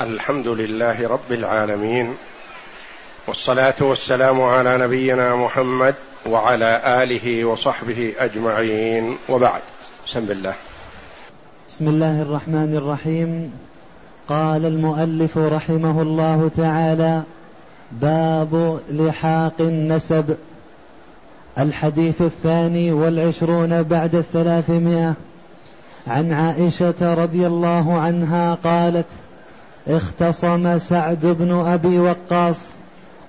الحمد لله رب العالمين والصلاة والسلام على نبينا محمد وعلى آله وصحبه أجمعين. وبعد بسم الله. بسم الله الرحمن الرحيم. قال المؤلف رحمه الله تعالى باب لحاق النسب. الحديث الثاني والعشرون بعد الثلاثمائة. عن عائشة رضي الله عنها قالت اختصم سعد بن أبي وقاص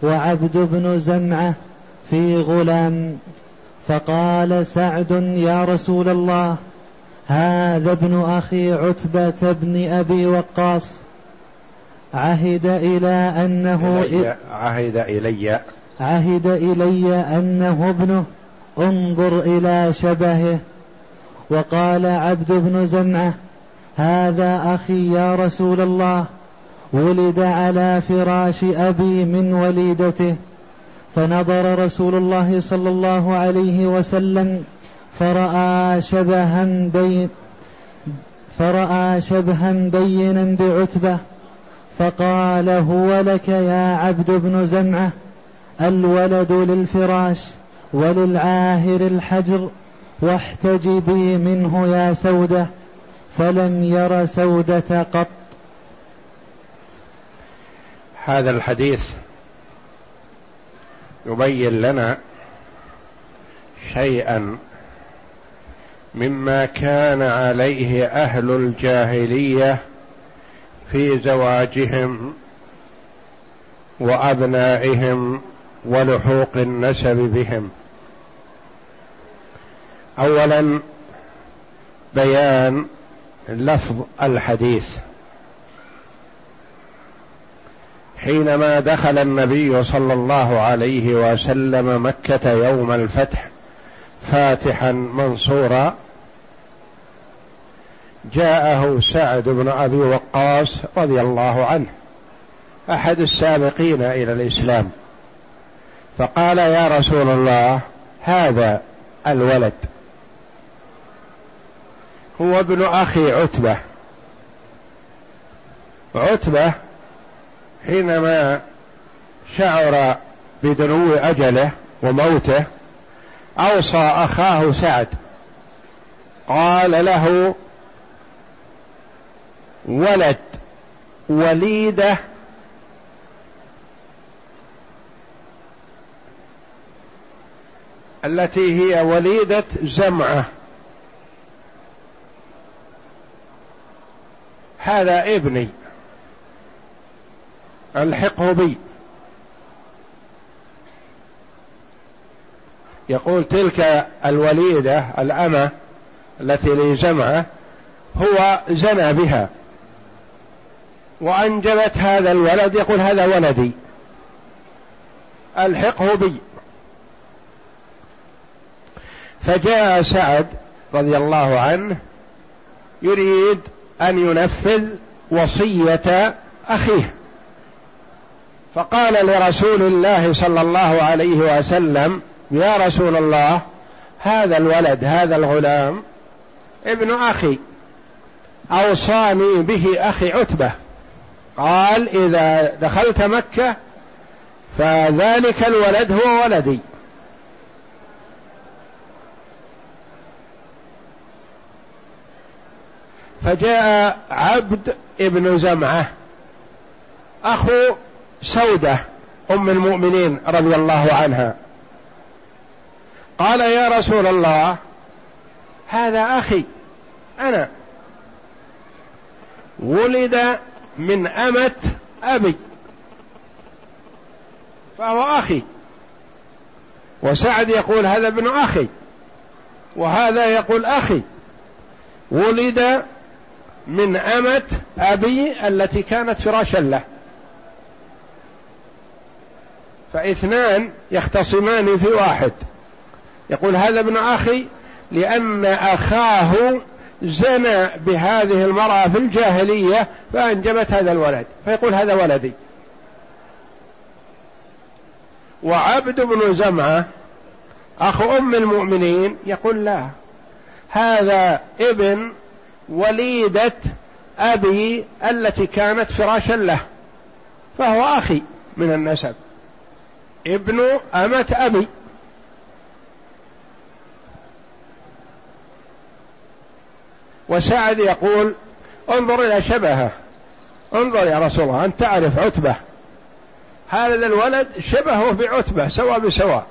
وعبد بن زمعة في غلام فقال سعد يا رسول الله هذا ابن أخي عتبة بن أبي وقاص. عهد إلى أنه إلي عهد إلي. عهد إلي أنه ابنه. انظر إلى شبهه. وقال عبد بن زمعة هذا أخي يا رسول الله. ولد على فراش أبي من وليدته فنظر رسول الله صلى الله عليه وسلم فرأى شبها بين فرأى شبها بينا بعتبة فقال هو لك يا عبد بن زمعة الولد للفراش وللعاهر الحجر واحتجبي منه يا سودة فلم ير سودة قط. هذا الحديث يبين لنا شيئا مما كان عليه أهل الجاهلية في زواجهم وأبنائهم ولحوق النسب بهم. اولا بيان لفظ الحديث. حينما دخل النبي صلى الله عليه وسلم مكة يوم الفتح فاتحا منصورا جاءه سعد بن أبي وقاص رضي الله عنه أحد السابقين إلى الإسلام. فقال يا رسول الله هذا الولد هو ابن أخي عتبة. عتبة حينما شعر بدنو أجله وموته أوصى أخاه سعد. قال له ولد وليدة التي هي وليدة زمعة. هذا ابني. ألحقه بي. يقول تلك الوليدة الأمة التي لزمعة هو زنى بها. وأنجبت هذا الولد يقول هذا ولدي. ألحقه بي. فجاء سعد رضي الله عنه يريد أن ينفذ وصية أخيه. فقال لرسول الله صلى الله عليه وسلم يا رسول الله هذا الولد هذا الغلام ابن أخي أوصاني به أخي عتبة. قال إذا دخلت مكة فذلك الولد هو ولدي. فجاء عبد ابن زمعة أخو سودة أم المؤمنين رضي الله عنها. قال يا رسول الله هذا أخي أنا. ولد من أمة أبي فهو أخي. وسعد يقول هذا ابن أخي وهذا يقول أخي. ولد من أمة أبي التي كانت فراشا له. فاثنان يختصمان في واحد. يقول هذا ابن أخي لأن أخاه زنى بهذه المرأة في الجاهلية فأنجبت هذا الولد. فيقول هذا ولدي. وعبد بن زمعة اخو أم المؤمنين يقول لا هذا ابن وليدة أبي التي كانت فراشا له فهو أخي من النسب. ابن أمة أبي. وسعد يقول انظر إلى شبهه. انظر يا رسول الله أنت تعرف عتبة. هذا الولد شبهه بعتبة سواء بسواء.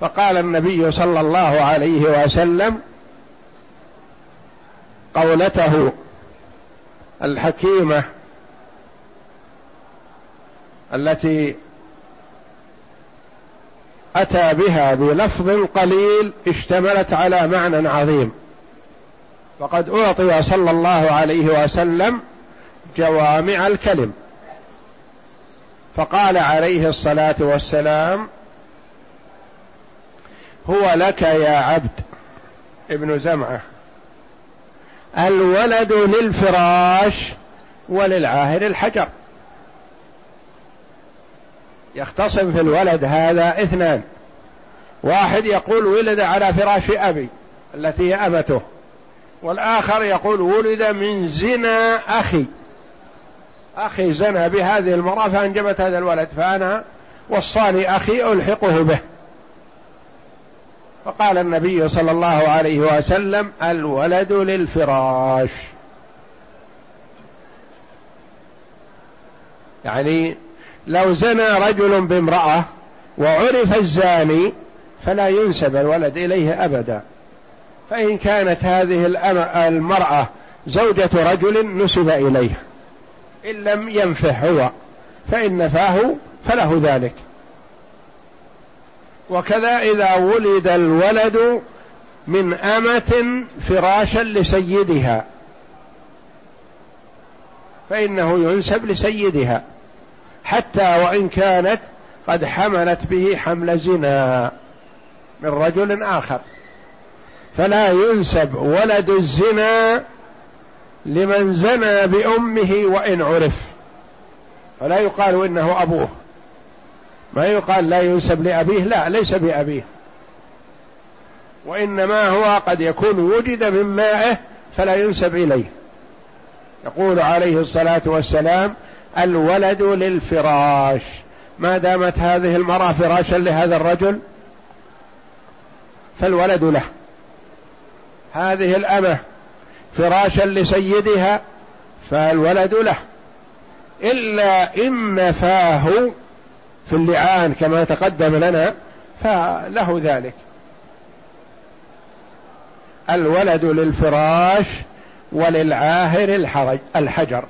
فقال النبي صلى الله عليه وسلم قولته الحكيمة التي أتى بها بلفظ قليل اشتملت على معنى عظيم. فقد أعطي صلى الله عليه وسلم جوامع الكلم. فقال عليه الصلاة والسلام هو لك يا عبد ابن زمعة الولد للفراش وللعاهر الحجر. يختصم في الولد هذا اثنان. واحد يقول ولد على فراش أبي التي هي أمته. والآخر يقول ولد من زنا أخي. أخي زنى بهذه المرأة فأنجبت هذا الولد فأنا وصاني أخي ألحقه به. فقال النبي صلى الله عليه وسلم الولد للفراش. يعني لو زنى رجل بامرأة وعرف الزاني فلا ينسب الولد إليه أبدا. فإن كانت هذه المرأة زوجة رجل نسب إليه. إن لم ينفه هو فإن نفاه فله ذلك. وكذا إذا ولد الولد من أمة فراشا لسيدها. فإنه ينسب لسيدها. حتى وإن كانت قد حملت به حمل زنا من رجل آخر. فلا ينسب ولد الزنا لمن زنى بأمه وإن عرف. فلا يقال إنه أبوه. ما يقال لا ينسب لأبيه لا ليس بأبيه. وإنما هو قد يكون وجد من مائه فلا ينسب إليه. يقول عليه الصلاة والسلام الولد للفراش. ما دامت هذه المرأة فراشا لهذا الرجل فالولد له. هذه الأمة فراشا لسيدها فالولد له. إلا إن نفاه في اللعان كما تقدم لنا فله ذلك. الولد للفراش وللعاهر الحجر.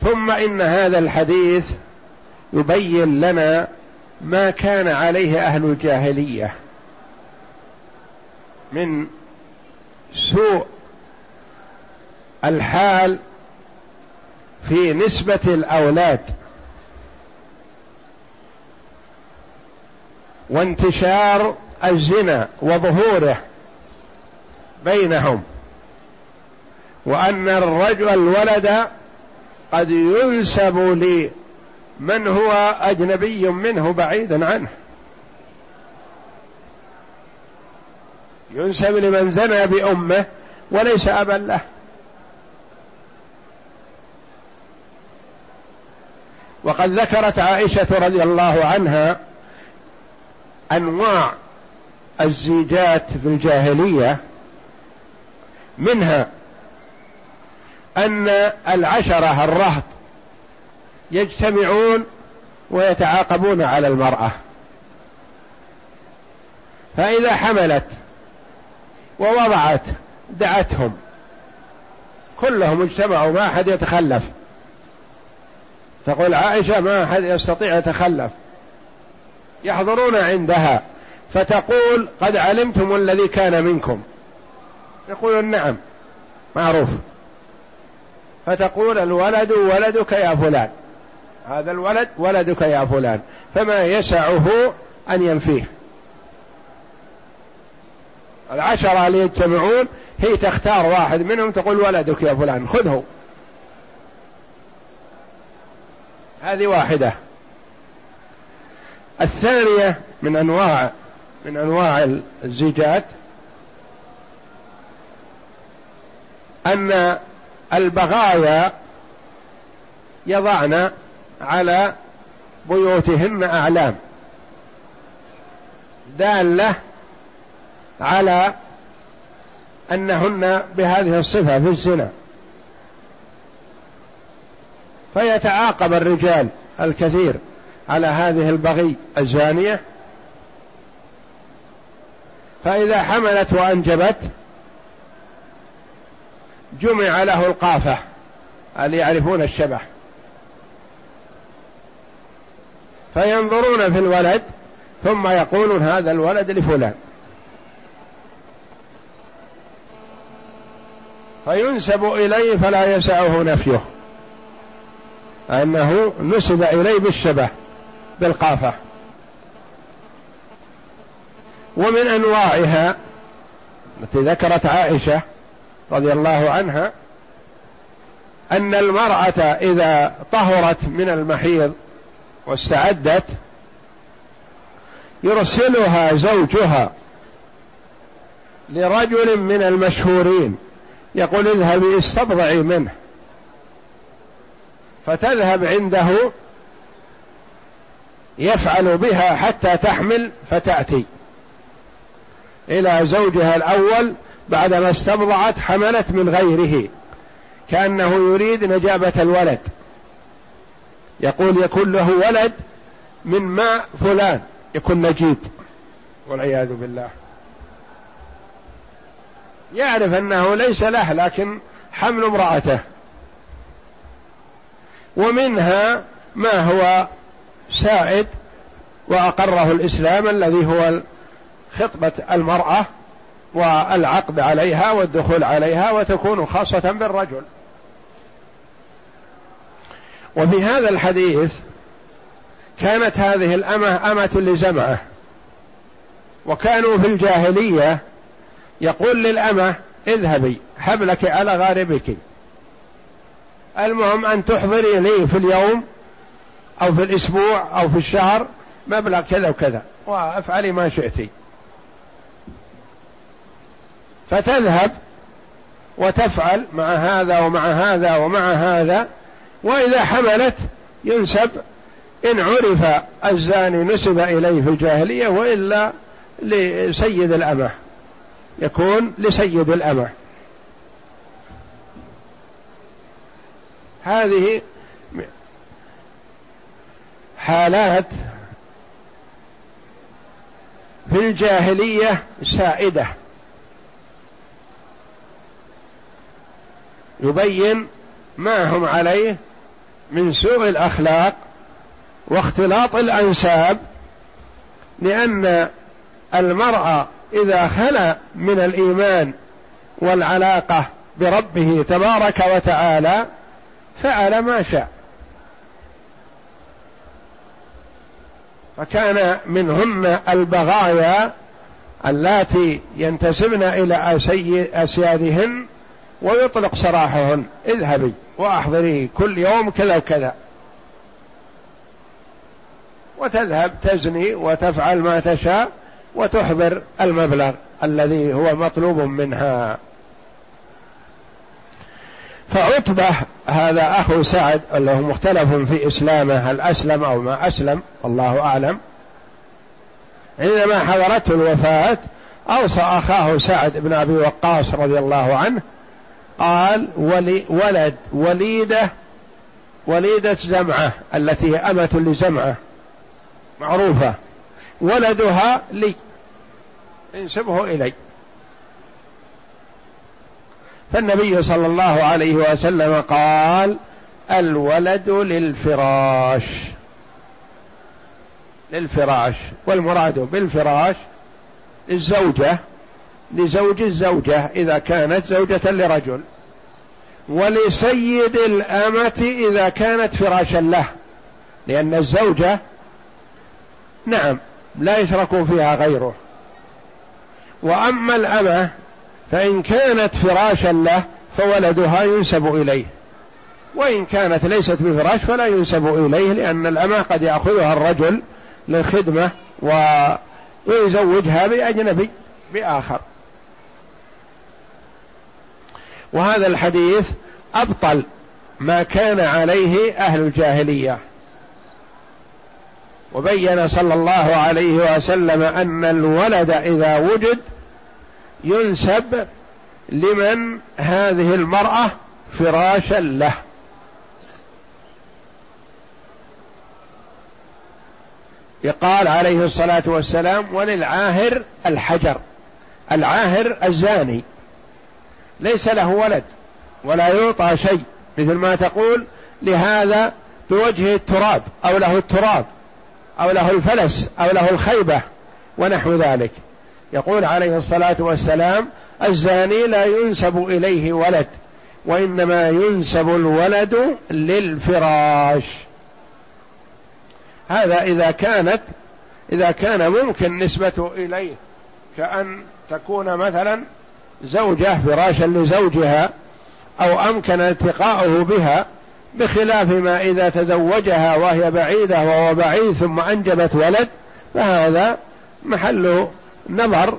ثم إن هذا الحديث يبين لنا ما كان عليه أهل الجاهلية من سوء الحال في نسبة الأولاد وانتشار الزنا وظهوره بينهم وأن الرجل الولد قد ينسب لمن هو أجنبي منه بعيدا عنه. ينسب لمن زنى بأمه وليس أبا له. وقد ذكرت عائشة رضي الله عنها أنواع الزيجات في الجاهلية منها أن العشرة الرهط يجتمعون ويتعاقبون على المرأة. فإذا حملت ووضعت دعتهم كلهم اجتمعوا ما أحد يتخلف. تقول عائشة ما أحد يستطيع يتخلف. يحضرون عندها فتقول قد علمتم الذي كان منكم. يقولون نعم معروف. فتقول الولد ولدك يا فلان. هذا الولد ولدك يا فلان. فما يسعه أن ينفيه. العشرة اللي يجتمعون هي تختار واحد منهم تقول ولدك يا فلان خذه. هذه واحدة. الثانية من أنواع من أنواع الزيجات أن البغايا يضعن على بيوتهن أعلام. دالة على أنهن بهذه الصفة في الزنا. فيتعاقب الرجال الكثير على هذه البغي الزانية. فإذا حملت وأنجبت جمع له القافة. اللي يعرفون الشبح؟ فينظرون في الولد ثم يقولون هذا الولد لفلان. فينسب إليه فلا يسعه نفيه. أنه نسب إليه بالشبه بالقافة. ومن أنواعها التي ذكرت عائشة رضي الله عنها أن المرأة إذا طهرت من المحيض واستعدت يرسلها زوجها لرجل من المشهورين يقول اذهبي استبضعي منه. فتذهب عنده يفعل بها حتى تحمل فتأتي. إلى زوجها الأول بعدما استبضعت حملت من غيره كأنه يريد نجابة الولد. يقول يكون له ولد من ماء فلان يكون نجيب. والعياذ بالله. يعرف أنه ليس له لكن حمل امرأته. ومنها ما هو سائد وأقره الإسلام الذي هو خطبة المرأة والعقد عليها والدخول عليها وتكون خاصة بالرجل. وفي هذا الحديث كانت هذه الأمة أمة لزمعة وكانوا في الجاهلية يقول للأمة اذهبي حبلك على غاربك. المهم أن تحضري لي في اليوم أو في الأسبوع أو في الشهر مبلغ كذا وكذا وأفعلي ما شئتِ. فتذهب وتفعل مع هذا ومع هذا ومع هذا وإذا حملت ينسب إن عرف الزاني نسب إليه في الجاهلية وإلا لسيد الأمة يكون لسيد الأمة. هذه حالات في الجاهلية سائده يبين ما هم عليه من سوء الأخلاق واختلاط الأنساب لأن المرء إذا خلا من الإيمان والعلاقة بربه تبارك وتعالى فعل ما شاء. فكان منهن البغايا اللاتي ينتسبن إلى أسيادهن ويطلق سراحهن. اذهبي واحضري كل يوم كذا وكذا. وتذهب تزني وتفعل ما تشاء وتحضر المبلغ الذي هو مطلوب منها. فعتبة هذا أخو سعد له مختلف في إسلامه هل أسلم أو ما أسلم والله أعلم. عندما حضرته الوفاة أوصى أخاه سعد بن أبي وقاص رضي الله عنه قال ولي ولد وليدة وليدة زمعة التي هي أمة لزمعة معروفة. ولدها لي. انسبه إلي. فالنبي صلى الله عليه وسلم قال الولد للفراش. للفراش. والمراد بالفراش الزوجة. لزوج الزوجة إذا كانت زوجة لرجل. ولسيد الأمة إذا كانت فراشا له. لأن الزوجة نعم لا يشرك فيها غيره. وأما الأمة فإن كانت فراشا له فولدها ينسب إليه. وإن كانت ليست بفراش فلا ينسب إليه لأن الأمة قد يأخذها الرجل للخدمة ويزوجها بأجنبي بآخر. وهذا الحديث أبطل ما كان عليه أهل الجاهلية. وبين صلى الله عليه وسلم أن الولد إذا وجد ينسب لمن هذه المرأة فراشا له. يقال عليه الصلاة والسلام وللعاهر الحجر العاهر الزاني. ليس له ولد ولا يعطى شيء مثل ما تقول لهذا بوجه التراب أو له التراب أو له الفلس أو له الخيبة ونحو ذلك. يقول عليه الصلاة والسلام الزاني لا ينسب إليه ولد وإنما ينسب الولد للفراش. هذا إذا كانت إذا كان ممكن نسبته إليه كأن تكون مثلا زوجة فراشا لزوجها أو أمكن التقاؤه بها بخلاف ما إذا تزوجها وهي بعيدة وهو بعيد ثم أنجبت ولد فهذا محل نظر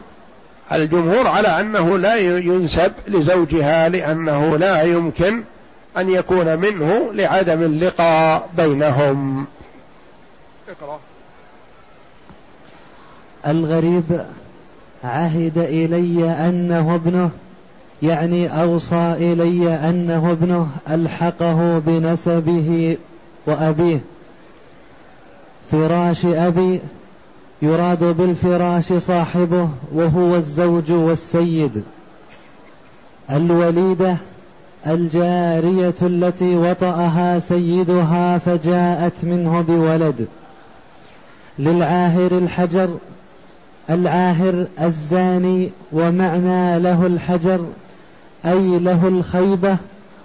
الجمهور على أنه لا ينسب لزوجها لأنه لا يمكن أن يكون منه لعدم اللقاء بينهم. اقرأ. الغريب عهد إلي أنه ابنه يعني أوصى إلي أنه ابنه ألحقه بنسبه وأبيه. فراش أبي يراد بالفراش صاحبه وهو الزوج والسيد. الوليدة الجارية التي وطأها سيدها فجاءت منه بولد. للعاهر الحجر العاهر الزاني ومعنى له الحجر أي له الخيبة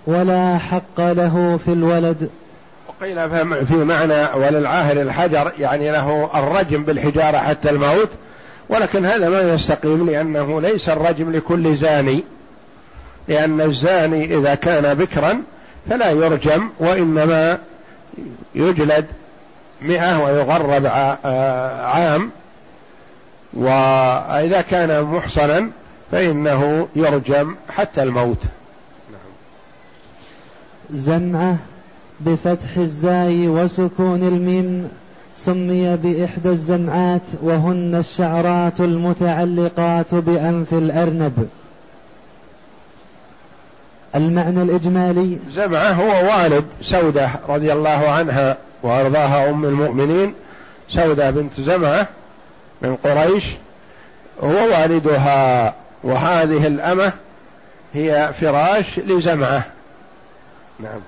ولا حق له في الولد. وقيل في معنى وللعاهر الحجر يعني له الرجم بالحجارة حتى الموت ولكن هذا ما يستقيم لأنه ليس الرجم لكل زاني. لأن الزاني إذا كان بكرا فلا يرجم وإنما يجلد مئة ويغرب عام. وإذا كان محصنا فإنه يرجم حتى الموت نعم. زمعة بفتح الزاي وسكون الميم سمي بإحدى الزمعات وهن الشعرات المتعلقات بأنف الأرنب المعنى الإجمالي زمعة هو والد سودة رضي الله عنها وأرضاها أم المؤمنين سودة بنت زمعة من قريش هو والدها وهذه الأمة هي فراش لزمعة نعم.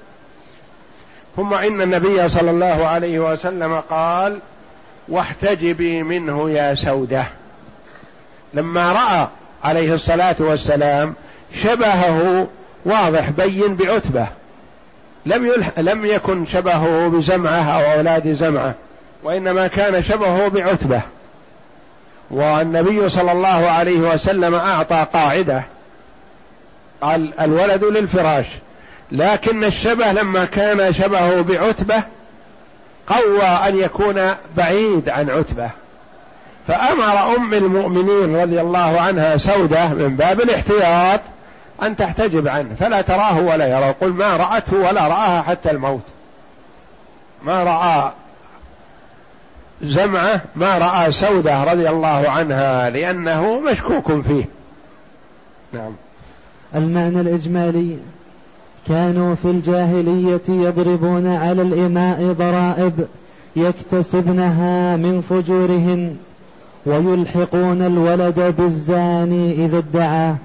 ثم إن النبي صلى الله عليه وسلم قال واحتجبي منه يا سودة. لما رأى عليه الصلاة والسلام شبهه واضح بين بعتبة. لم لم يكن شبهه بزمعة أو أولاد زمعة وإنما كان شبهه بعتبة. والنبي صلى الله عليه وسلم أعطى قاعدة. قال الولد للفراش. لكن الشبه لما كان شبهه بعتبة قوى أن يكون بعيد عن عتبة. فأمر أم المؤمنين رضي الله عنها سودة من باب الاحتياط أن تحتجب عنه. فلا تراه ولا يرى قل ما رأته ولا رآها حتى الموت. ما رأى زمعة ما رأى سودة رضي الله عنها لأنه مشكوك فيه. نعم. المعنى الإجمالي كانوا في الجاهلية يضربون على الإماء ضرائب يكتسبنها من فجورهن ويلحقون الولد بالزاني إذا ادعاه.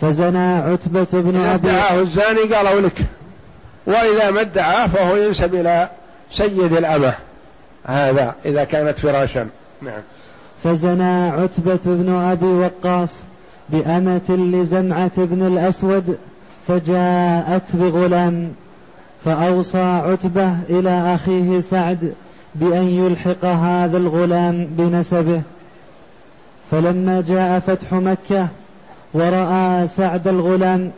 فزنى عتبة بن أبي ادعاه الزاني قالوا لك وإذا ما ادعاه فهو ينسب إلى سيد الأمة. هذا إذا كانت فراشا. نعم. فزنى عتبة بن أبي وقاص بأمة لزمعة بن الأسود فجاءت بغلام فأوصى عتبة إلى أخيه سعد بأن يلحق هذا الغلام بنسبه. فلما جاء فتح مكة ورأى سعد الغلام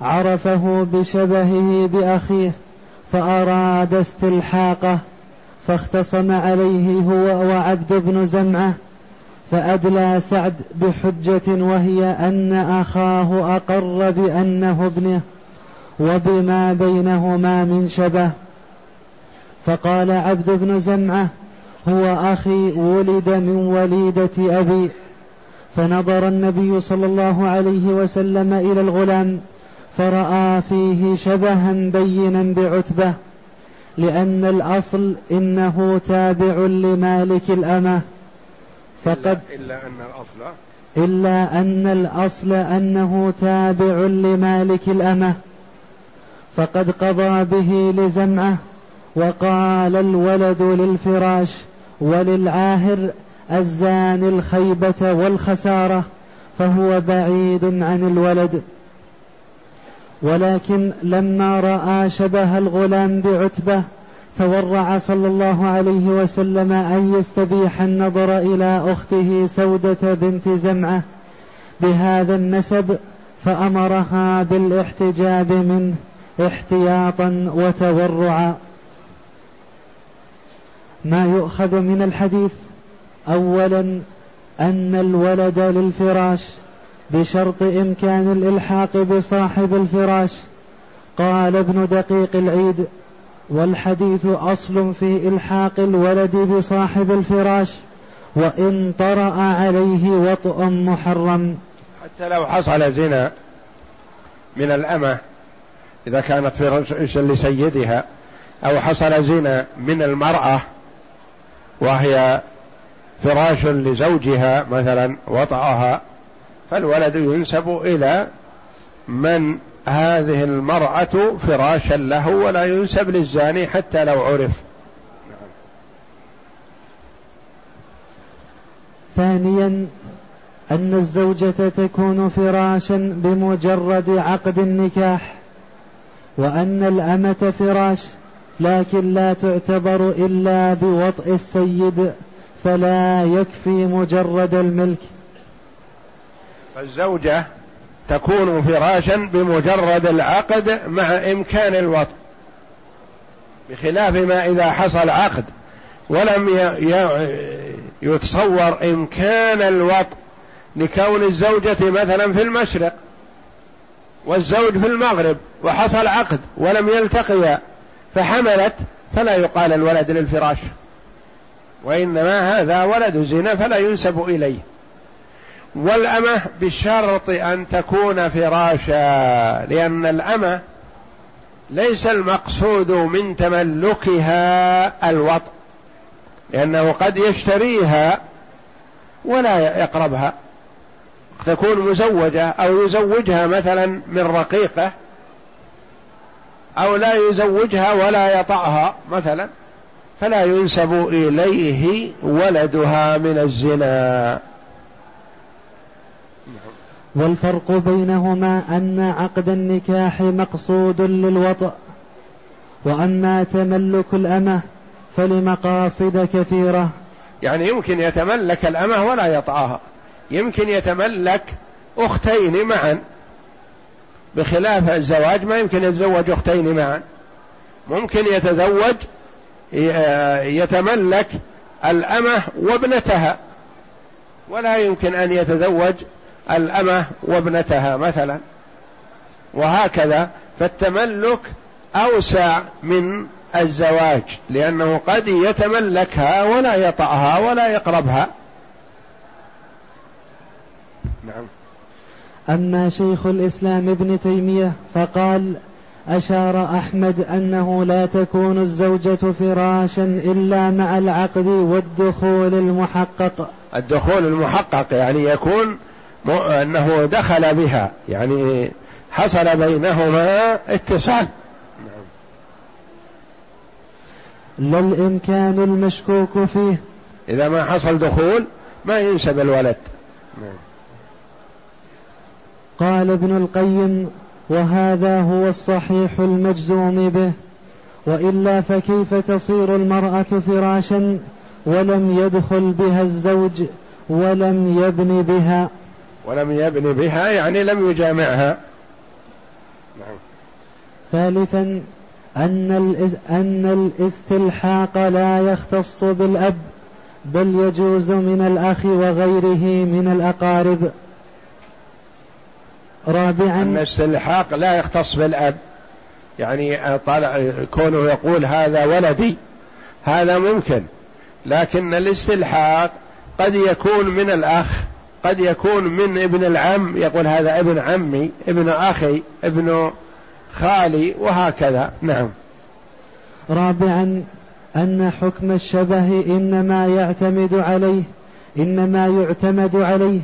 عرفه بشبهه بأخيه فأراد استلحاقه. فاختصم عليه هو وعبد بن زمعة فأدلى سعد بحجة وهي أن أخاه أقر بأنه ابنه وبما بينهما من شبه. فقال عبد بن زمعة هو أخي ولد من وليدة أبي. فنظر النبي صلى الله عليه وسلم إلى الغلام فرأى فيه شبها بينا بعتبة. لأن الأصل إنه تابع لمالك الأمة. فقد إلا أن الأصل. إلا أن الأصل أنه تابع لمالك الأمة. فقد قضى به لزمعة وقال الولد للفراش وللعاهر الزاني الخيبة والخسارة فهو بعيد عن الولد. ولكن لما رأى شبه الغلام بعتبة تورع صلى الله عليه وسلم أن يستبيح النظر إلى أخته سودة بنت زمعة بهذا النسب فأمرها بالاحتجاب منه احتياطا وتورعا. ما يؤخذ من الحديث اولا أن الولد للفراش بشرط إمكان الإلحاق بصاحب الفراش. قال ابن دقيق العيد والحديث أصل في إلحاق الولد بصاحب الفراش وإن طرأ عليه وطء محرم. حتى لو حصل زنا من الأمة إذا كانت فراشا لسيدها أو حصل زنا من المرأة وهي فراش لزوجها مثلا وطأها فالولد ينسب إلى من هذه المرأة فراشا له ولا ينسب للزاني حتى لو عرف. ثانيا أن الزوجة تكون فراشا بمجرد عقد النكاح وأن الأمة فراش لكن لا تعتبر إلا بوطء السيد فلا يكفي مجرد الملك. فالزوجة تكون فراشا بمجرد العقد مع إمكان الوطء بخلاف ما إذا حصل عقد ولم يتصور إمكان الوطء لكون الزوجة مثلا في المشرق والزوج في المغرب وحصل عقد ولم يلتقيا فحملت فلا يقال الولد للفراش وإنما هذا ولد زنا فلا ينسب إليه. والأمة بشرط أن تكون فراشا لأن الأمة ليس المقصود من تملكها الوطء لأنه قد يشتريها ولا يقربها. تكون مزوجة أو يزوجها مثلا من رقيقة أو لا يزوجها ولا يطأها مثلا فلا ينسب إليه ولدها من الزنا. والفرق بينهما أن عقد النكاح مقصود للوطأ وأما تملك الأمة فلمقاصد كثيرة. يعني يمكن يتملك الأمة ولا يطأها. يمكن يتملك أختين معا. بخلاف الزواج ما يمكن يتزوج أختين معا. ممكن يتزوج يتملك الأمة وابنتها. ولا يمكن أن يتزوج الأمة وابنتها مثلا. وهكذا فالتملك أوسع من الزواج لأنه قد يتملكها ولا يطأها ولا يقربها. نعم. أما شيخ الإسلام ابن تيمية فقال أشار أحمد أنه لا تكون الزوجة فراشا إلا مع العقد والدخول المحقق. الدخول المحقق يعني يكون أنه دخل بها. يعني حصل بينهما اتصال. لا الإمكان المشكوك فيه. إذا ما حصل دخول ما ينسب الولد. نعم. قال ابن القيم وهذا هو الصحيح المجزوم به. وإلا فكيف تصير المرأة فراشا ولم يدخل بها الزوج ولم يبن بها؟ ولم يبن بها يعني لم يجامعها. نعم. ثالثا أن أن الاستلحاق لا يختص بالأب بل يجوز من الأخ وغيره من الأقارب. رابعا أن الاستلحاق لا يختص بالأب. يعني طالع كونه يقول هذا ولدي هذا ممكن. لكن الاستلحاق قد يكون من الأخ قد يكون من ابن العم يقول هذا ابن عمي ابن أخي ابن خالي وهكذا. نعم. رابعا أن حكم الشبه إنما يعتمد عليه إنما يعتمد عليه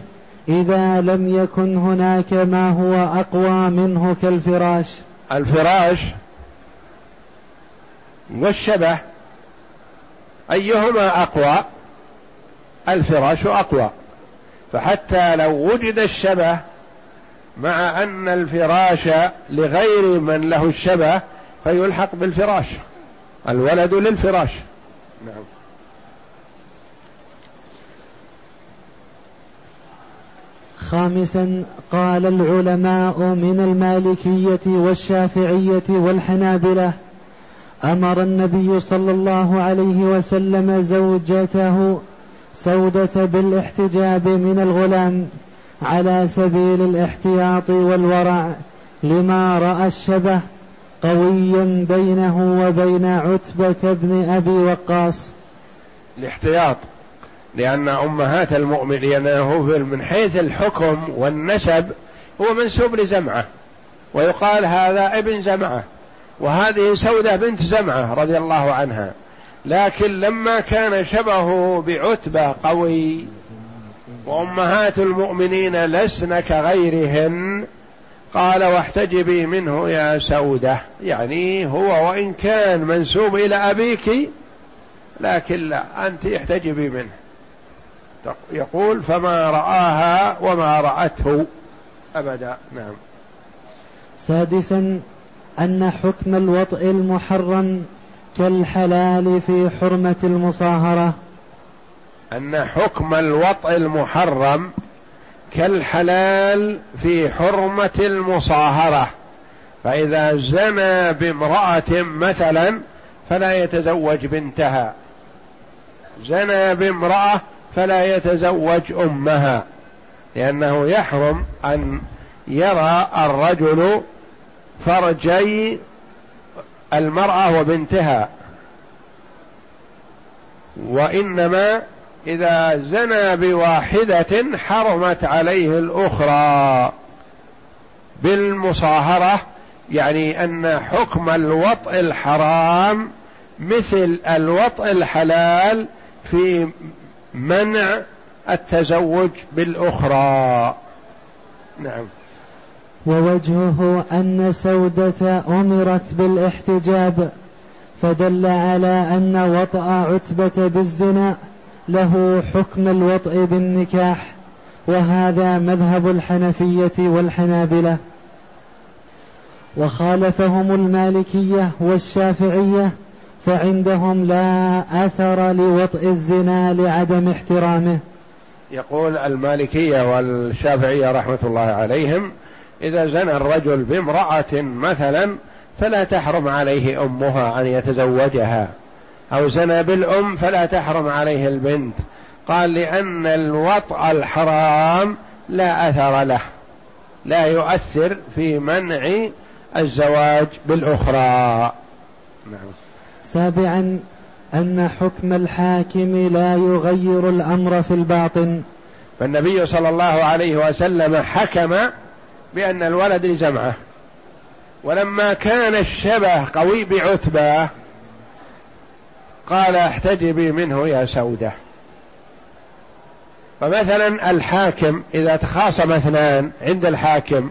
إذا لم يكن هناك ما هو أقوى منه كالفراش. الفراش والشبه أيهما أقوى؟ الفراش أقوى. فحتى لو وجد الشبه مع أن الفراش لغير من له الشبه فيلحق بالفراش. الولد للفراش. نعم. خامسا قال العلماء من المالكية والشافعية والحنابلة أمر النبي صلى الله عليه وسلم زوجته سودة بالاحتجاب من الغلام على سبيل الاحتياط والورع لما رأى الشبه قويا بينه وبين عتبة بن أبي وقاص. الاحتياط لأن أمهات المؤمن لأنه من حيث الحكم والنسب هو منسوب لزمعة ويقال هذا ابن زمعة وهذه سودة بنت زمعة رضي الله عنها. لكن لما كان شبهه بعتبة قوي وأمهات المؤمنين لسن كغيرهن قال واحتجبي منه يا سودة. يعني هو وإن كان منسوب إلى أبيك لكن لا أنت احتجبي منه. يقول فما رآها وما رأته أبدا. نعم. سادسا أن حكم الوطء المحرم كالحلال في حرمة المصاهرة. أن حكم الوطء المحرم كالحلال في حرمة المصاهرة. فإذا زنى بامرأة مثلا فلا يتزوج بنتها. زنى بامرأة فلا يتزوج أمها لأنه يحرم أن يرى الرجل فرجي المرأة وبنتها. وإنما إذا زنى بواحدة حرمت عليه الأخرى. بالمصاهرة يعني أن حكم الوطء الحرام مثل الوطء الحلال في منع التزوج بالأخرى. نعم. ووجهه أن سودة أمرت بالاحتجاب فدل على أن وطأ عتبة بالزنا له حكم الوطء بالنكاح وهذا مذهب الحنفية والحنابلة. وخالفهم المالكية والشافعية فعندهم لا أثر لوطئ الزنا لعدم احترامه. يقول المالكية والشافعية رحمة الله عليهم إذا زنى الرجل بامرأة مثلا فلا تحرم عليه أمها أن يتزوجها. أو زنى بالأم فلا تحرم عليه البنت. قال لأن الوطأ الحرام لا أثر له. لا يؤثر في منع الزواج بالأخرى. نعم. سابعا أن حكم الحاكم لا يغير الأمر في الباطن. فالنبي صلى الله عليه وسلم حكم بأن الولد لجمعة ولما كان الشبه قوي بعتبة قال احتجبي منه يا سودة. فمثلا الحاكم إذا تخاصم اثنان عند الحاكم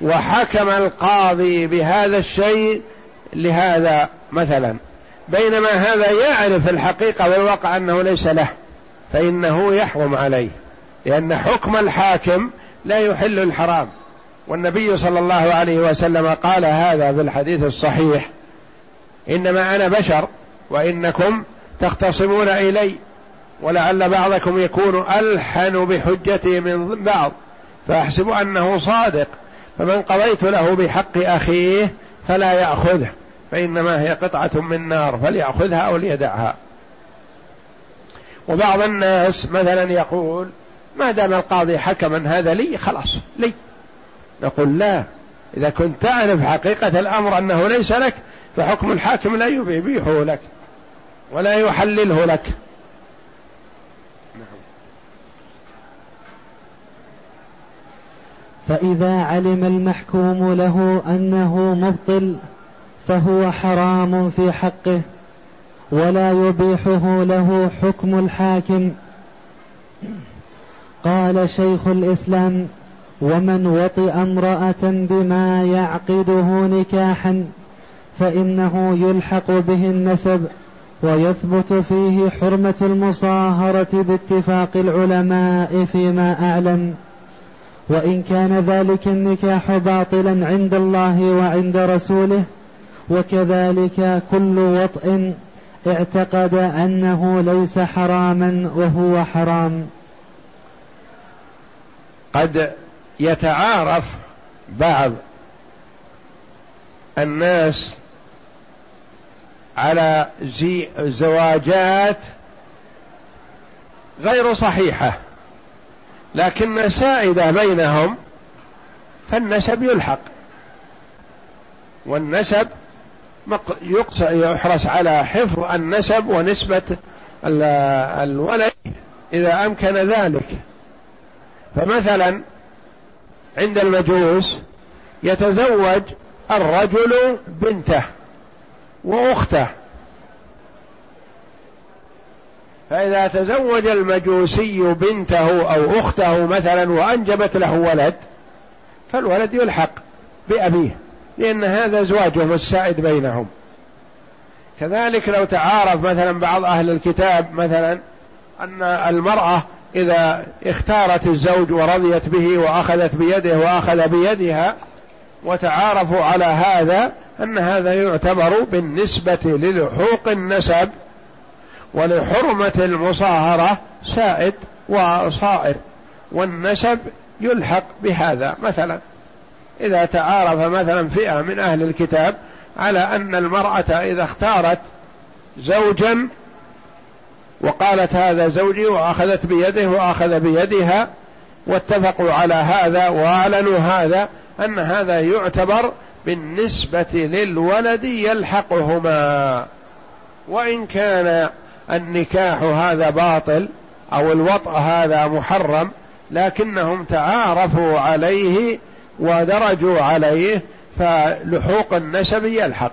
وحكم القاضي بهذا الشيء لهذا مثلا. بينما هذا يعرف الحقيقة والواقع أنه ليس له فإنه يحرم عليه لأن حكم الحاكم لا يحل الحرام. والنبي صلى الله عليه وسلم قال هذا في الحديث الصحيح إنما أنا بشر وإنكم تختصمون إلي ولعل بعضكم يكون ألحن بحجتي من بعض فأحسب أنه صادق فمن قضيت له بحق أخيه فلا يأخذه فإنما هي قطعة من نار فليأخذها أو ليدعها. وبعض الناس مثلا يقول ما دام القاضي حكما هذا لي خلاص لي. نقول لا. إذا كنت تعرف حقيقة الأمر أنه ليس لك فحكم الحاكم لا يبيحه لك ولا يحلله لك. فإذا علم المحكوم له أنه مبطل فهو حرام في حقه ولا يبيحه له حكم الحاكم. قال شيخ الإسلام ومن وطئ امرأة بما يعقده نكاحا فإنه يلحق به النسب ويثبت فيه حرمة المصاهرة باتفاق العلماء فيما أعلم. وإن كان ذلك النكاح باطلا عند الله وعند رسوله وكذلك كل وطئ اعتقد أنه ليس حراما وهو حرام. قد يتعارف بعض الناس على زواجات غير صحيحة لكن سائدة بينهم فالنسب يلحق. والنسب يحرص على حفظ النسب ونسبة الولد إذا أمكن ذلك. فمثلا عند المجوس يتزوج الرجل بنته وأخته. فإذا تزوج المجوسي بنته أو أخته مثلا وأنجبت له ولد فالولد يلحق بأبيه لأن هذا زواجهم السائد بينهم. كذلك لو تعارف مثلا بعض أهل الكتاب مثلا أن المرأة إذا اختارت الزوج ورضيت به وأخذت بيده وأخذ بيدها وتعارفوا على هذا أن هذا يعتبر بالنسبة للحوق النسب ولحرمة المصاهرة سائد وصائر والنسب يلحق بهذا. مثلا إذا تعارف مثلا فئة من أهل الكتاب على أن المرأة إذا اختارت زوجا وقالت هذا زوجي وأخذت بيده وأخذ بيدها واتفقوا على هذا وأعلنوا هذا أن هذا يعتبر بالنسبة للولد يلحقهما. وإن كان النكاح هذا باطل أو الوطء هذا محرم لكنهم تعارفوا عليه ودرجوا عليه فلحوق النسب يلحق.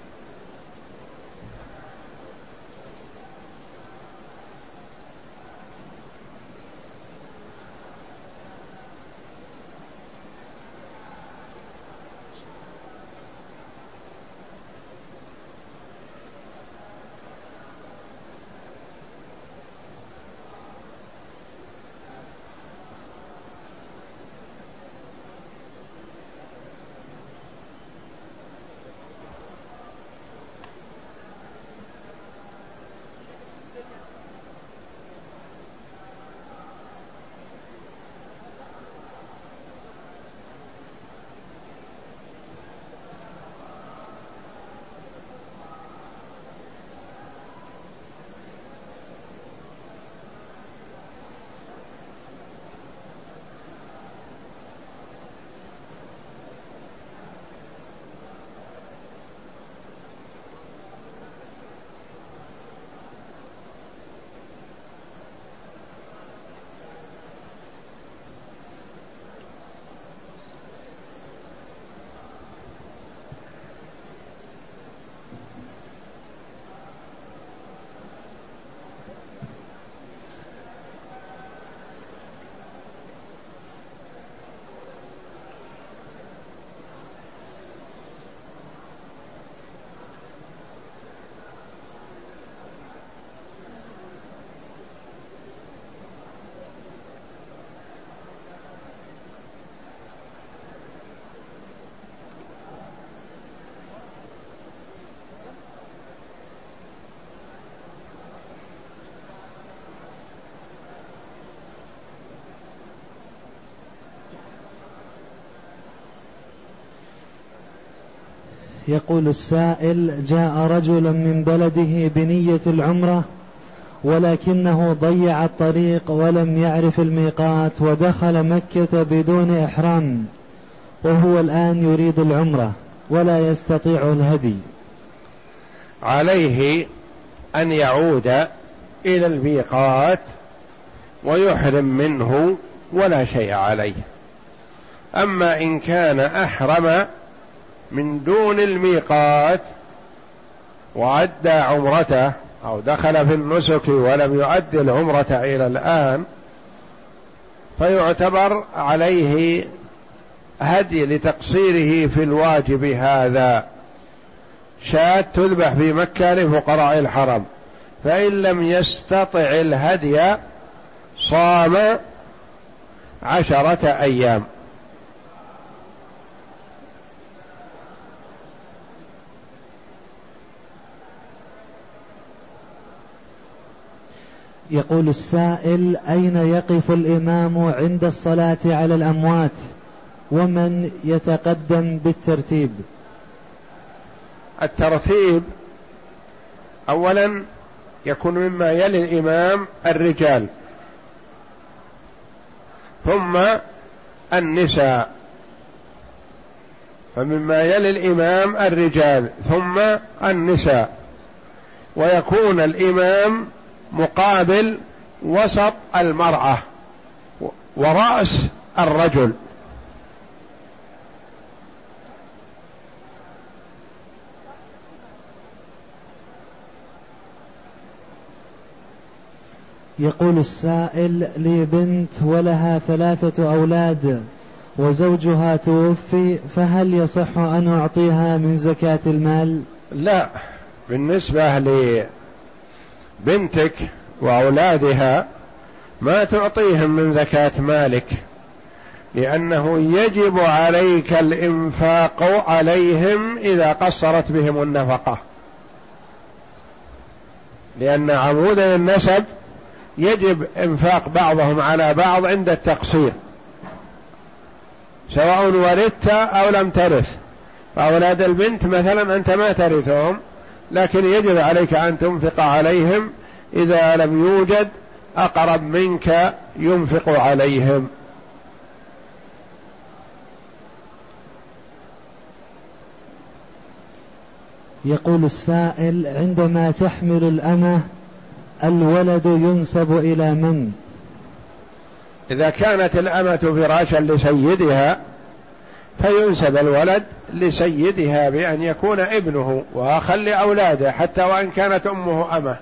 يقول السائل جاء رجل من بلده بنية العمرة ولكنه ضيع الطريق ولم يعرف الميقات ودخل مكة بدون إحرام وهو الآن يريد العمرة ولا يستطيع الهدي. عليه أن يعود إلى الميقات ويحرم منه ولا شيء عليه. أما إن كان أحرم من دون الميقات وأدى عمرته أو دخل في النسك ولم يؤدي العمرة إلى الآن فيعتبر عليه هدي لتقصيره في الواجب هذا. شاة تذبح في مكة لفقراء الحرم فإن لم يستطع الهدي صام عشرة أيام. يقول السائل أين يقف الإمام عند الصلاة على الأموات ومن يتقدم بالترتيب؟ الترتيب اولا يكون مما يلي الإمام الرجال ثم النساء فمما يلي الإمام الرجال ثم النساء ويكون الإمام مقابل وسط المرأة وراس الرجل. يقول السائل لي بنت ولها ثلاثة أولاد وزوجها توفي فهل يصح أن أعطيها من زكاة المال؟ لا بالنسبة لبنتك وأولادها ما تعطيهم من زكاة مالك لأنه يجب عليك الإنفاق عليهم إذا قصرت بهم النفقة. لأن عمود النسب يجب إنفاق بعضهم على بعض عند التقصير سواء ورثت أو لم ترث. فأولاد البنت مثلا أنت ما ترثهم لكن يجب عليك أن تنفق عليهم إذا لم يوجد أقرب منك ينفق عليهم. يقول السائل عندما تحمل الأمة الولد ينسب إلى من؟ إذا كانت الأمة فراشا لسيدها فينسب الولد لسيدها بأن يكون ابنه وأخا لأولاده حتى وإن كانت أمه أمة.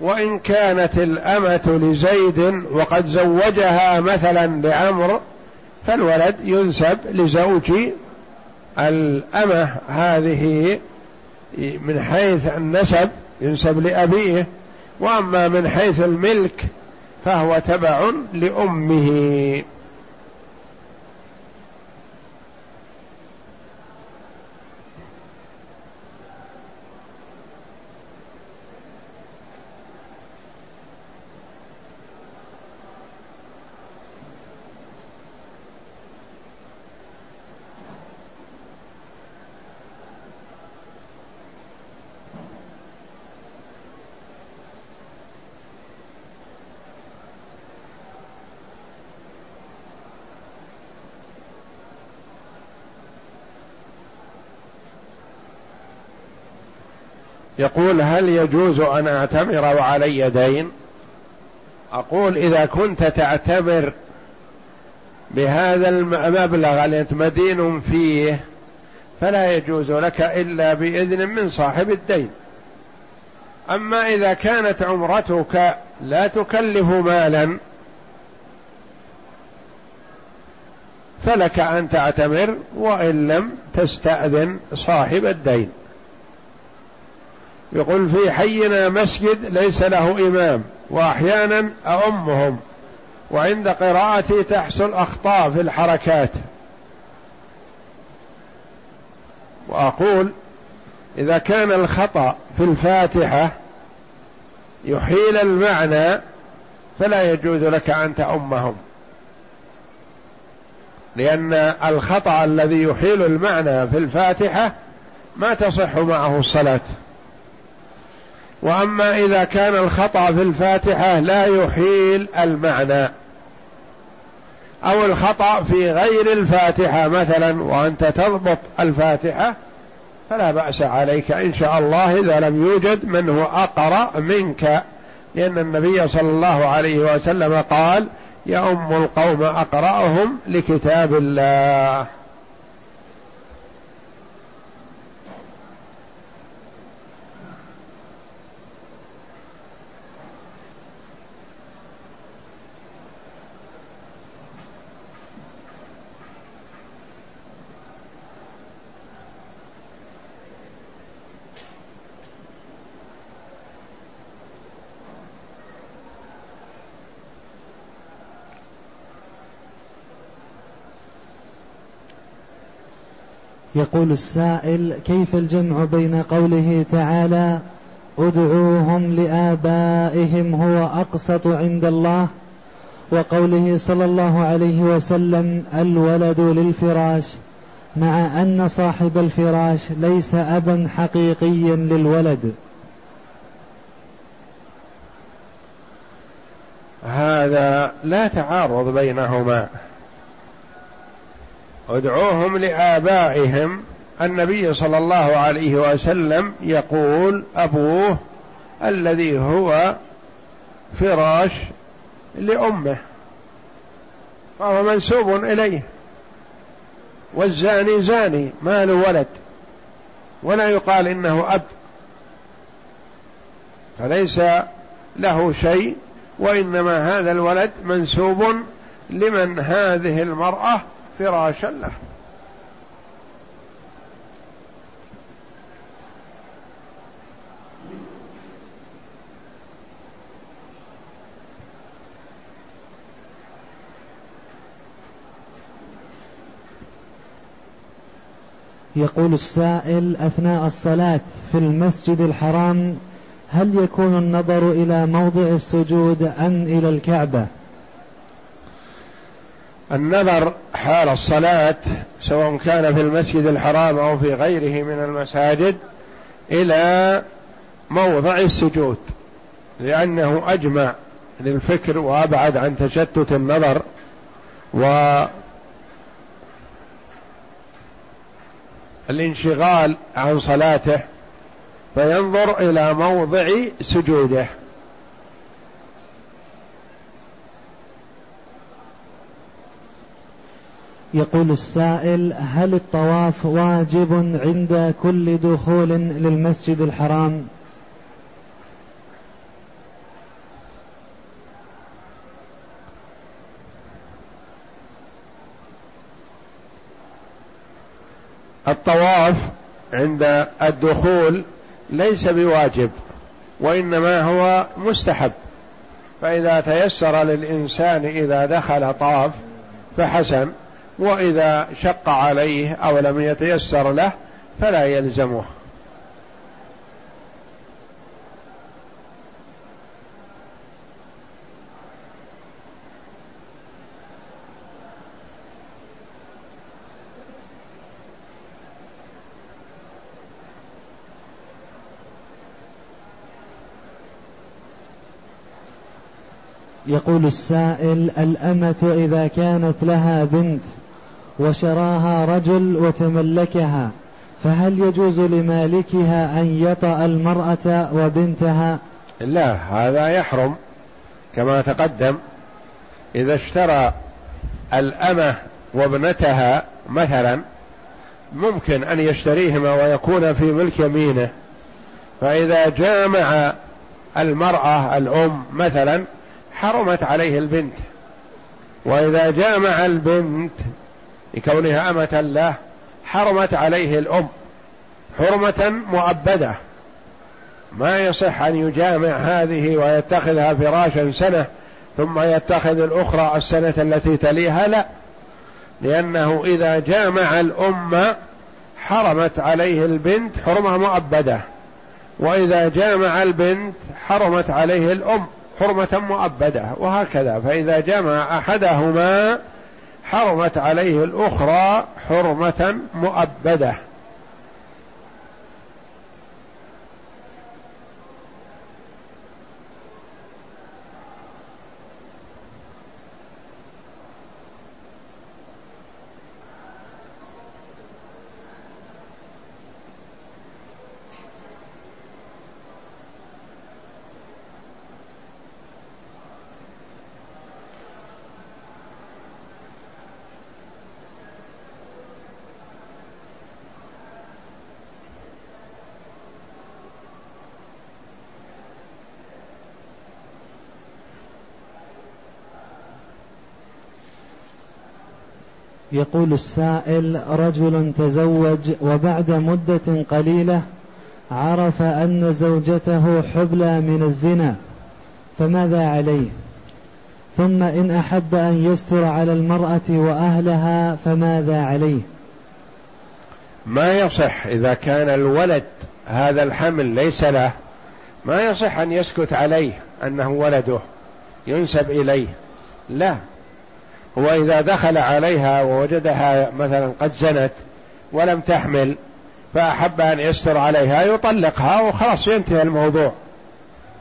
وإن كانت الأمة لزيد وقد زوجها مثلا لعمر فالولد ينسب لزوج الأمة هذه من حيث النسب ينسب لأبيه. وأما من حيث الملك فهو تبع لأمه. يقول هل يجوز أن أعتمر وعلي دين؟ أقول إذا كنت تعتمر بهذا المبلغ الذي مدين فيه فلا يجوز لك إلا بإذن من صاحب الدين. أما إذا كانت عمرتك لا تكلف مالا فلك أن تعتمر وإن لم تستأذن صاحب الدين. يقول في حينا مسجد ليس له إمام وأحيانا أؤمهم وعند قراءتي تحصل أخطاء في الحركات. وأقول إذا كان الخطأ في الفاتحة يحيل المعنى فلا يجوز لك أن تأمهم لأن الخطأ الذي يحيل المعنى في الفاتحة ما تصح معه الصلاة. وأما إذا كان الخطأ في الفاتحة لا يحيل المعنى. أو الخطأ في غير الفاتحة مثلا وأنت تضبط الفاتحة فلا بأس عليك إن شاء الله إذا لم يوجد من هو أقرأ منك. لأن النبي صلى الله عليه وسلم قال يؤم القوم أقرأهم لكتاب الله. يقول السائل كيف الجمع بين قوله تعالى ادعوهم لآبائهم هو أقسط عند الله وقوله صلى الله عليه وسلم الولد للفراش مع أن صاحب الفراش ليس أبا حقيقيا للولد. هذا لا تعارض بينهما. ادعوهم لآبائهم. النبي صلى الله عليه وسلم يقول أبوه الذي هو فراش لأمه فهو منسوب إليه. والزاني زاني ما له ولد ولا يقال إنه أب. فليس له شيء وإنما هذا الولد منسوب لمن هذه المرأة فراشا له يقول السائل أثناء الصلاة في المسجد الحرام هل يكون النظر إلى موضع السجود أم إلى الكعبة؟ النظر حال الصلاة سواء كان في المسجد الحرام أو في غيره من المساجد إلى موضع السجود لأنه أجمع للفكر وأبعد عن تشتت النظر و الانشغال عن صلاته فينظر إلى موضع سجوده. يقول السائل هل الطواف واجب عند كل دخول للمسجد الحرام؟ الطواف عند الدخول ليس بواجب وإنما هو مستحب. فإذا تيسر للإنسان إذا دخل طاف فحسن. وإذا شق عليه أو لم يتيسر له فلا يلزمه. يقول السائل الأمة إذا كانت لها بنت وشراها رجل وتملكها فهل يجوز لمالكها أن يطأ المرأة وبنتها؟ لا هذا يحرم كما تقدم. إذا اشترى الأمة وابنتها مثلا ممكن أن يشتريهما ويكون في ملك يمينه. فإذا جامع المرأة الأم مثلا حرمت عليه البنت. وإذا جامع البنت لكونها أمة له حرمت عليه الأم حرمة مؤبدة. ما يصح أن يجامع هذه ويتخذها فراشا سنة ثم يتخذ الأخرى السنة التي تليها لا لأنه إذا جامع الأم حرمت عليه البنت حرمة مؤبدة وإذا جامع البنت حرمت عليه الأم حرمة مؤبدة وهكذا. فإذا جمع أحدهما حرمت عليه الأخرى حرمة مؤبدة. يقول السائل رجل تزوج وبعد مدة قليلة عرف أن زوجته حبلى من الزنا فماذا عليه؟ ثم إن أحب أن يستر على المرأة وأهلها فماذا عليه؟ ما يصح إذا كان الولد هذا الحمل ليس له ما يصح أن يسكت عليه أنه ولده ينسب إليه. لا هو إذا دخل عليها ووجدها مثلا قد زنت ولم تحمل فأحب أن يستر عليها يطلقها وخلاص ينتهي الموضوع.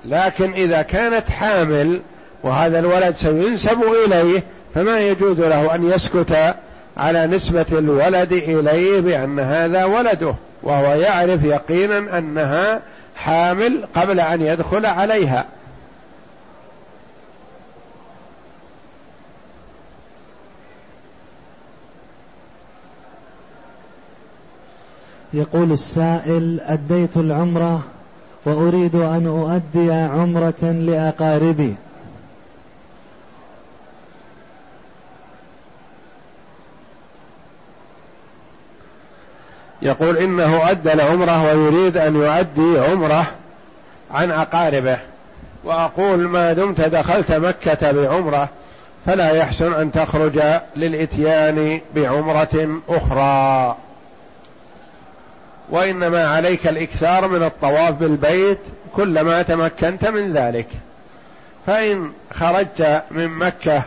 لكن إذا كانت حامل وهذا الولد سينسب إليه فما يجوز له أن يسكت على نسبة الولد إليه بأن هذا ولده وهو يعرف يقينا أنها حامل قبل أن يدخل عليها. يقول السائل أديت العمرة وأريد أن أؤدي عمرة لأقاربي. يقول إنه أدى العمرة ويريد أن يؤدي عمرة عن أقاربه. وأقول ما دمت دخلت مكة بعمرة فلا يحسن أن تخرج للإتيان بعمرة أخرى. وإنما عليك الإكثار من الطواف بالبيت كلما تمكنت من ذلك. فإن خرجت من مكة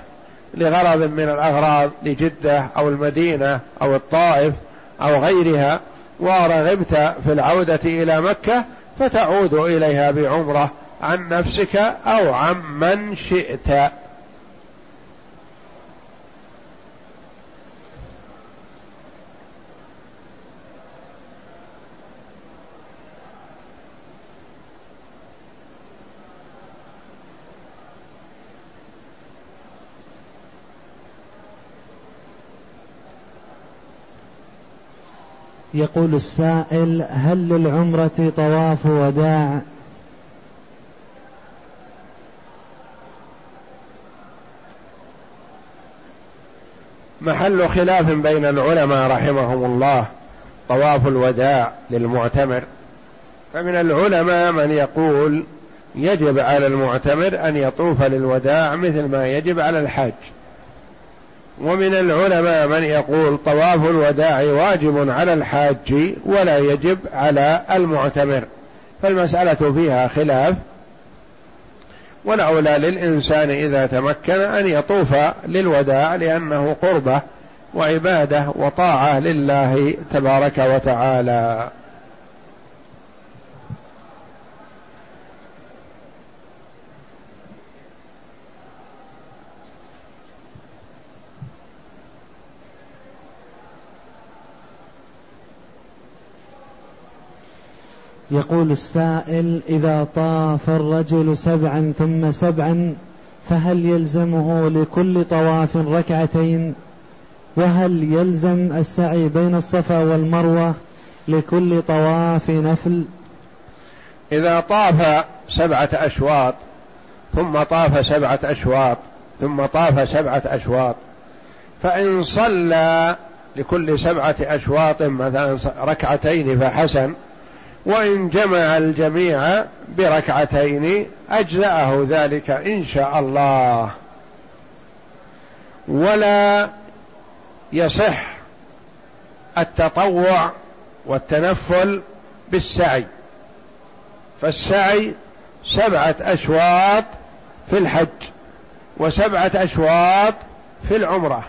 لغرض من الأغراض لجدة أو المدينة أو الطائف أو غيرها ورغبت في العودة إلى مكة فتعود إليها بعمرة عن نفسك أو عن من شئت. يقول السائل هل للعمرة طواف وداع؟ محل خلاف بين العلماء رحمهم الله طواف الوداع للمعتمر. فمن العلماء من يقول يجب على المعتمر أن يطوف للوداع مثل ما يجب على الحاج. ومن العلماء من يقول طواف الوداع واجب على الحاج ولا يجب على المعتمر فالمسألة فيها خلاف. والأولى للإنسان إذا تمكن أن يطوف للوداع لأنه قربة وعبادة وطاعة لله تبارك وتعالى. يقول السائل إذا طاف الرجل سبعا ثم سبعا فهل يلزمه لكل طواف ركعتين؟ وهل يلزم السعي بين الصفا والمروة لكل طواف نفل؟ إذا طاف سبعة أشواط ثم طاف سبعة أشواط ثم طاف سبعة أشواط فإن صلى لكل سبعة أشواط مثلا ركعتين فحسن وإن جمع الجميع بركعتين أجزأه ذلك إن شاء الله. ولا يصح التطوع والتنفل بالسعي. فالسعي سبعة أشواط في الحج وسبعة أشواط في العمرة.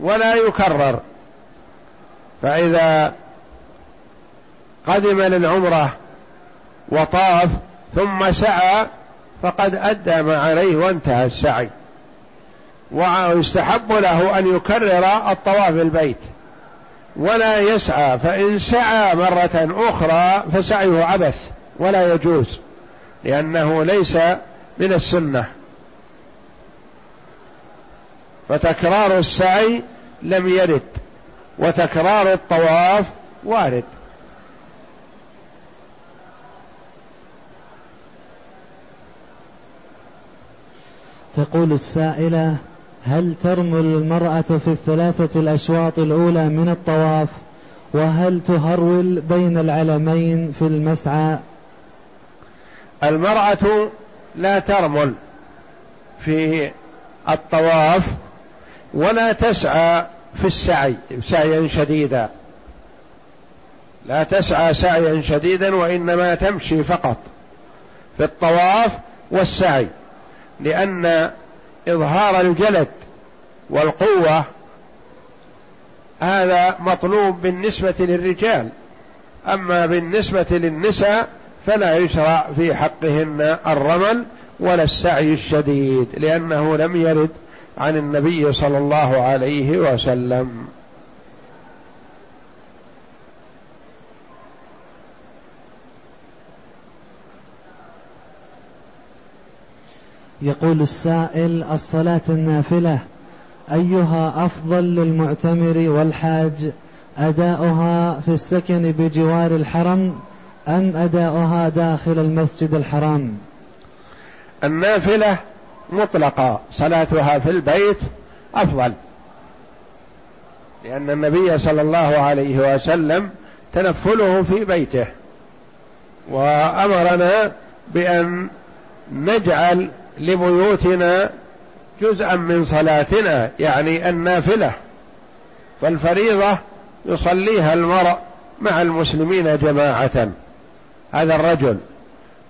ولا يكرر. فإذا قدم للعمرة وطاف ثم سعى فقد أدى ما عليه وانتهى السعي. ويستحب له أن يكرر الطواف البيت ولا يسعى فإن سعى مرة أخرى فسعيه عبث ولا يجوز لأنه ليس من السنة. فتكرار السعي لم يرد وتكرار الطواف وارد. تقول السائلة هل ترمل المرأة في الثلاثة الأشواط الأولى من الطواف؟ وهل تهرول بين العلمين في المسعى؟ المرأة لا ترمل في الطواف ولا تسعى في السعي سعيا شديدا. لا تسعى سعيا شديدا وإنما تمشي فقط في الطواف والسعي. لأن إظهار الجلد والقوة هذا مطلوب بالنسبة للرجال. أما بالنسبة للنساء فلا يشرع في حقهن الرمل ولا السعي الشديد لأنه لم يرد عن النبي صلى الله عليه وسلم. يقول السائل الصلاة النافلة. أيها أفضل للمعتمر والحاج أداؤها في السكن بجوار الحرم أم أداؤها داخل المسجد الحرام؟ النافلة مطلقة صلاتها في البيت أفضل. لأن النبي صلى الله عليه وسلم تنفله في بيته وأمرنا بأن نجعل لبيوتنا جزءا من صلاتنا يعني النافلة. فالفريضة يصليها المرء مع المسلمين جماعة هذا الرجل.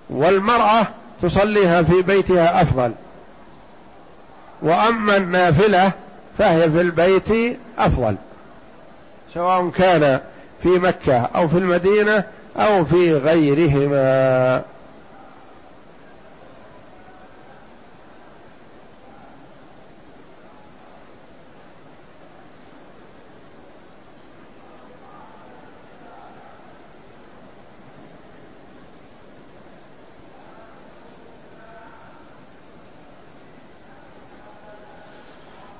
والمرأة تصليها في بيتها أفضل. وأما النافلة فهي في البيت أفضل. سواء كان في مكة أو في المدينة أو في غيرهما.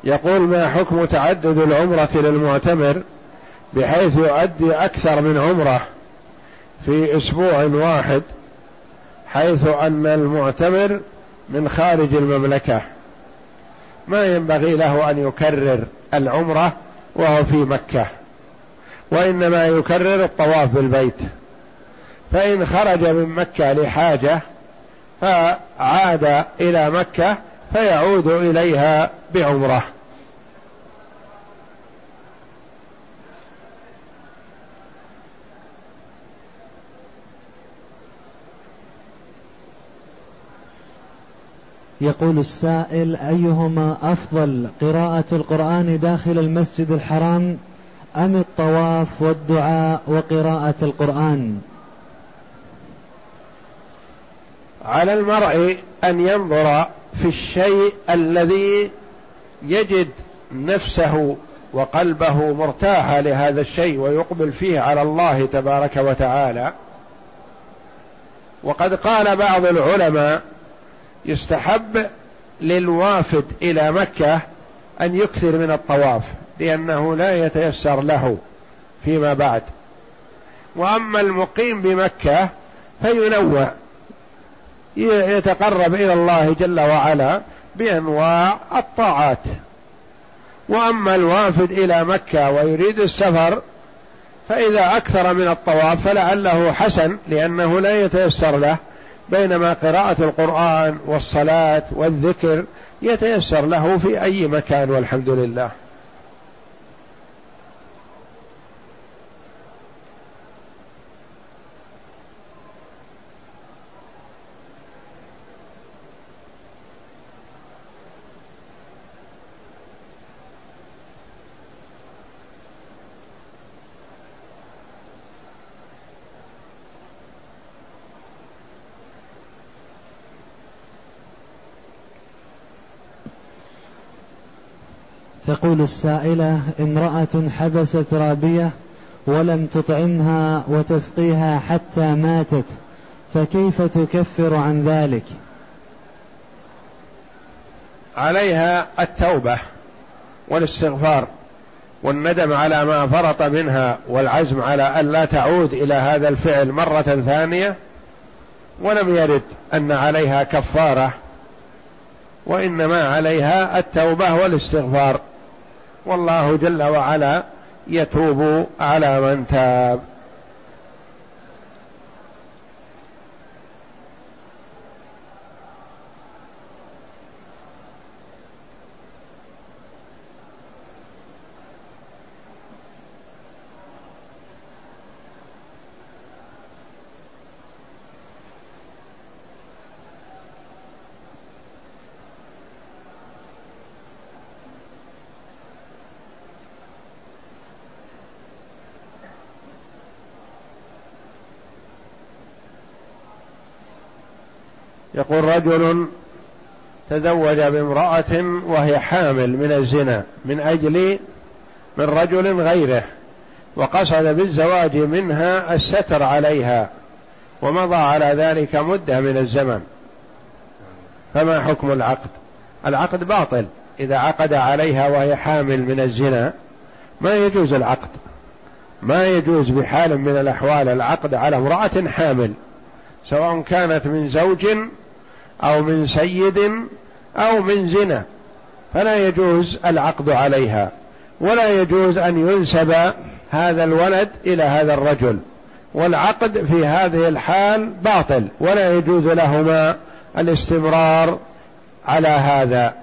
يقول ما حكم تعدد العمرة للمعتمر بحيث يؤدي أكثر من عمرة في أسبوع واحد حيث أن المعتمر من خارج المملكة؟ ما ينبغي له أن يكرر العمرة وهو في مكة وإنما يكرر الطواف بالبيت. فإن خرج من مكة لحاجة فعاد إلى مكة فيعود إليها بعمرة. يقول السائل أيهما أفضل قراءة القرآن داخل المسجد الحرام أم الطواف والدعاء وقراءة القرآن؟ على المرء أن ينظر في الشيء الذي يجد نفسه وقلبه مرتاحا لهذا الشيء ويقبل فيه على الله تبارك وتعالى. وقد قال بعض العلماء يستحب للوافد إلى مكة أن يكثر من الطواف لأنه لا يتيسر له فيما بعد. وأما المقيم بمكة فينوع يتقرب إلى الله جل وعلا بأنواع الطاعات. وأما الوافد إلى مكة ويريد السفر فإذا أكثر من الطواف فلعله حسن لأنه لا يتيسر له. بينما قراءة القرآن والصلاة والذكر يتيسر له في أي مكان والحمد لله. تقول السائلة امرأة حبست رابية ولم تطعمها وتسقيها حتى ماتت فكيف تكفر عن ذلك؟ عليها التوبة والاستغفار والندم على ما فرط منها والعزم على أن لا تعود إلى هذا الفعل مرة ثانية ولم يرد أن عليها كفارة وإنما عليها التوبة والاستغفار. والله جل وعلا يتوب على من تاب. يقول رجل تزوج بامرأة وهي حامل من الزنا من أجل من رجل غيره وقصد بالزواج منها الستر عليها ومضى على ذلك مدة من الزمن. فما حكم العقد؟ العقد باطل. إذا عقد عليها وهي حامل من الزنا ما يجوز العقد. ما يجوز بحال من الأحوال العقد على امرأة حامل سواء كانت من زوج أو من سيد أو من زنا فلا يجوز العقد عليها ولا يجوز أن ينسب هذا الولد إلى هذا الرجل والعقد في هذه الحال باطل ولا يجوز لهما الاستمرار على هذا.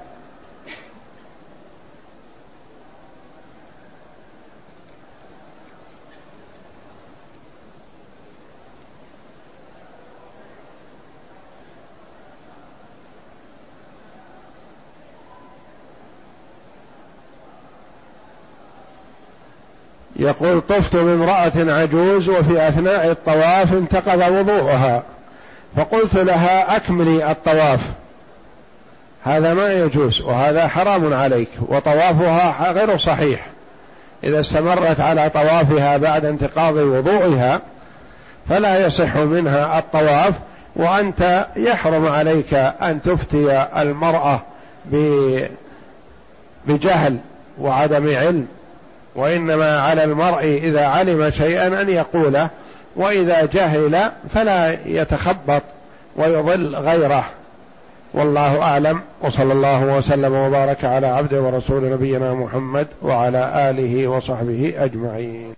يقول طفت بامرأة عجوز وفي أثناء الطواف انتقض وضوءها فقلت لها أكملي الطواف. هذا ما يجوز وهذا حرام عليك وطوافها غير صحيح. إذا استمرت على طوافها بعد انتقاض وضوئها فلا يصح منها الطواف وأنت يحرم عليك أن تفتي المرأة بجهل وعدم علم. وإنما على المرء إذا علم شيئا أن يقوله وإذا جهل فلا يتخبط ويضل غيره. والله أعلم وصلى الله وسلم وبارك على عبده ورسول نبينا محمد وعلى آله وصحبه أجمعين.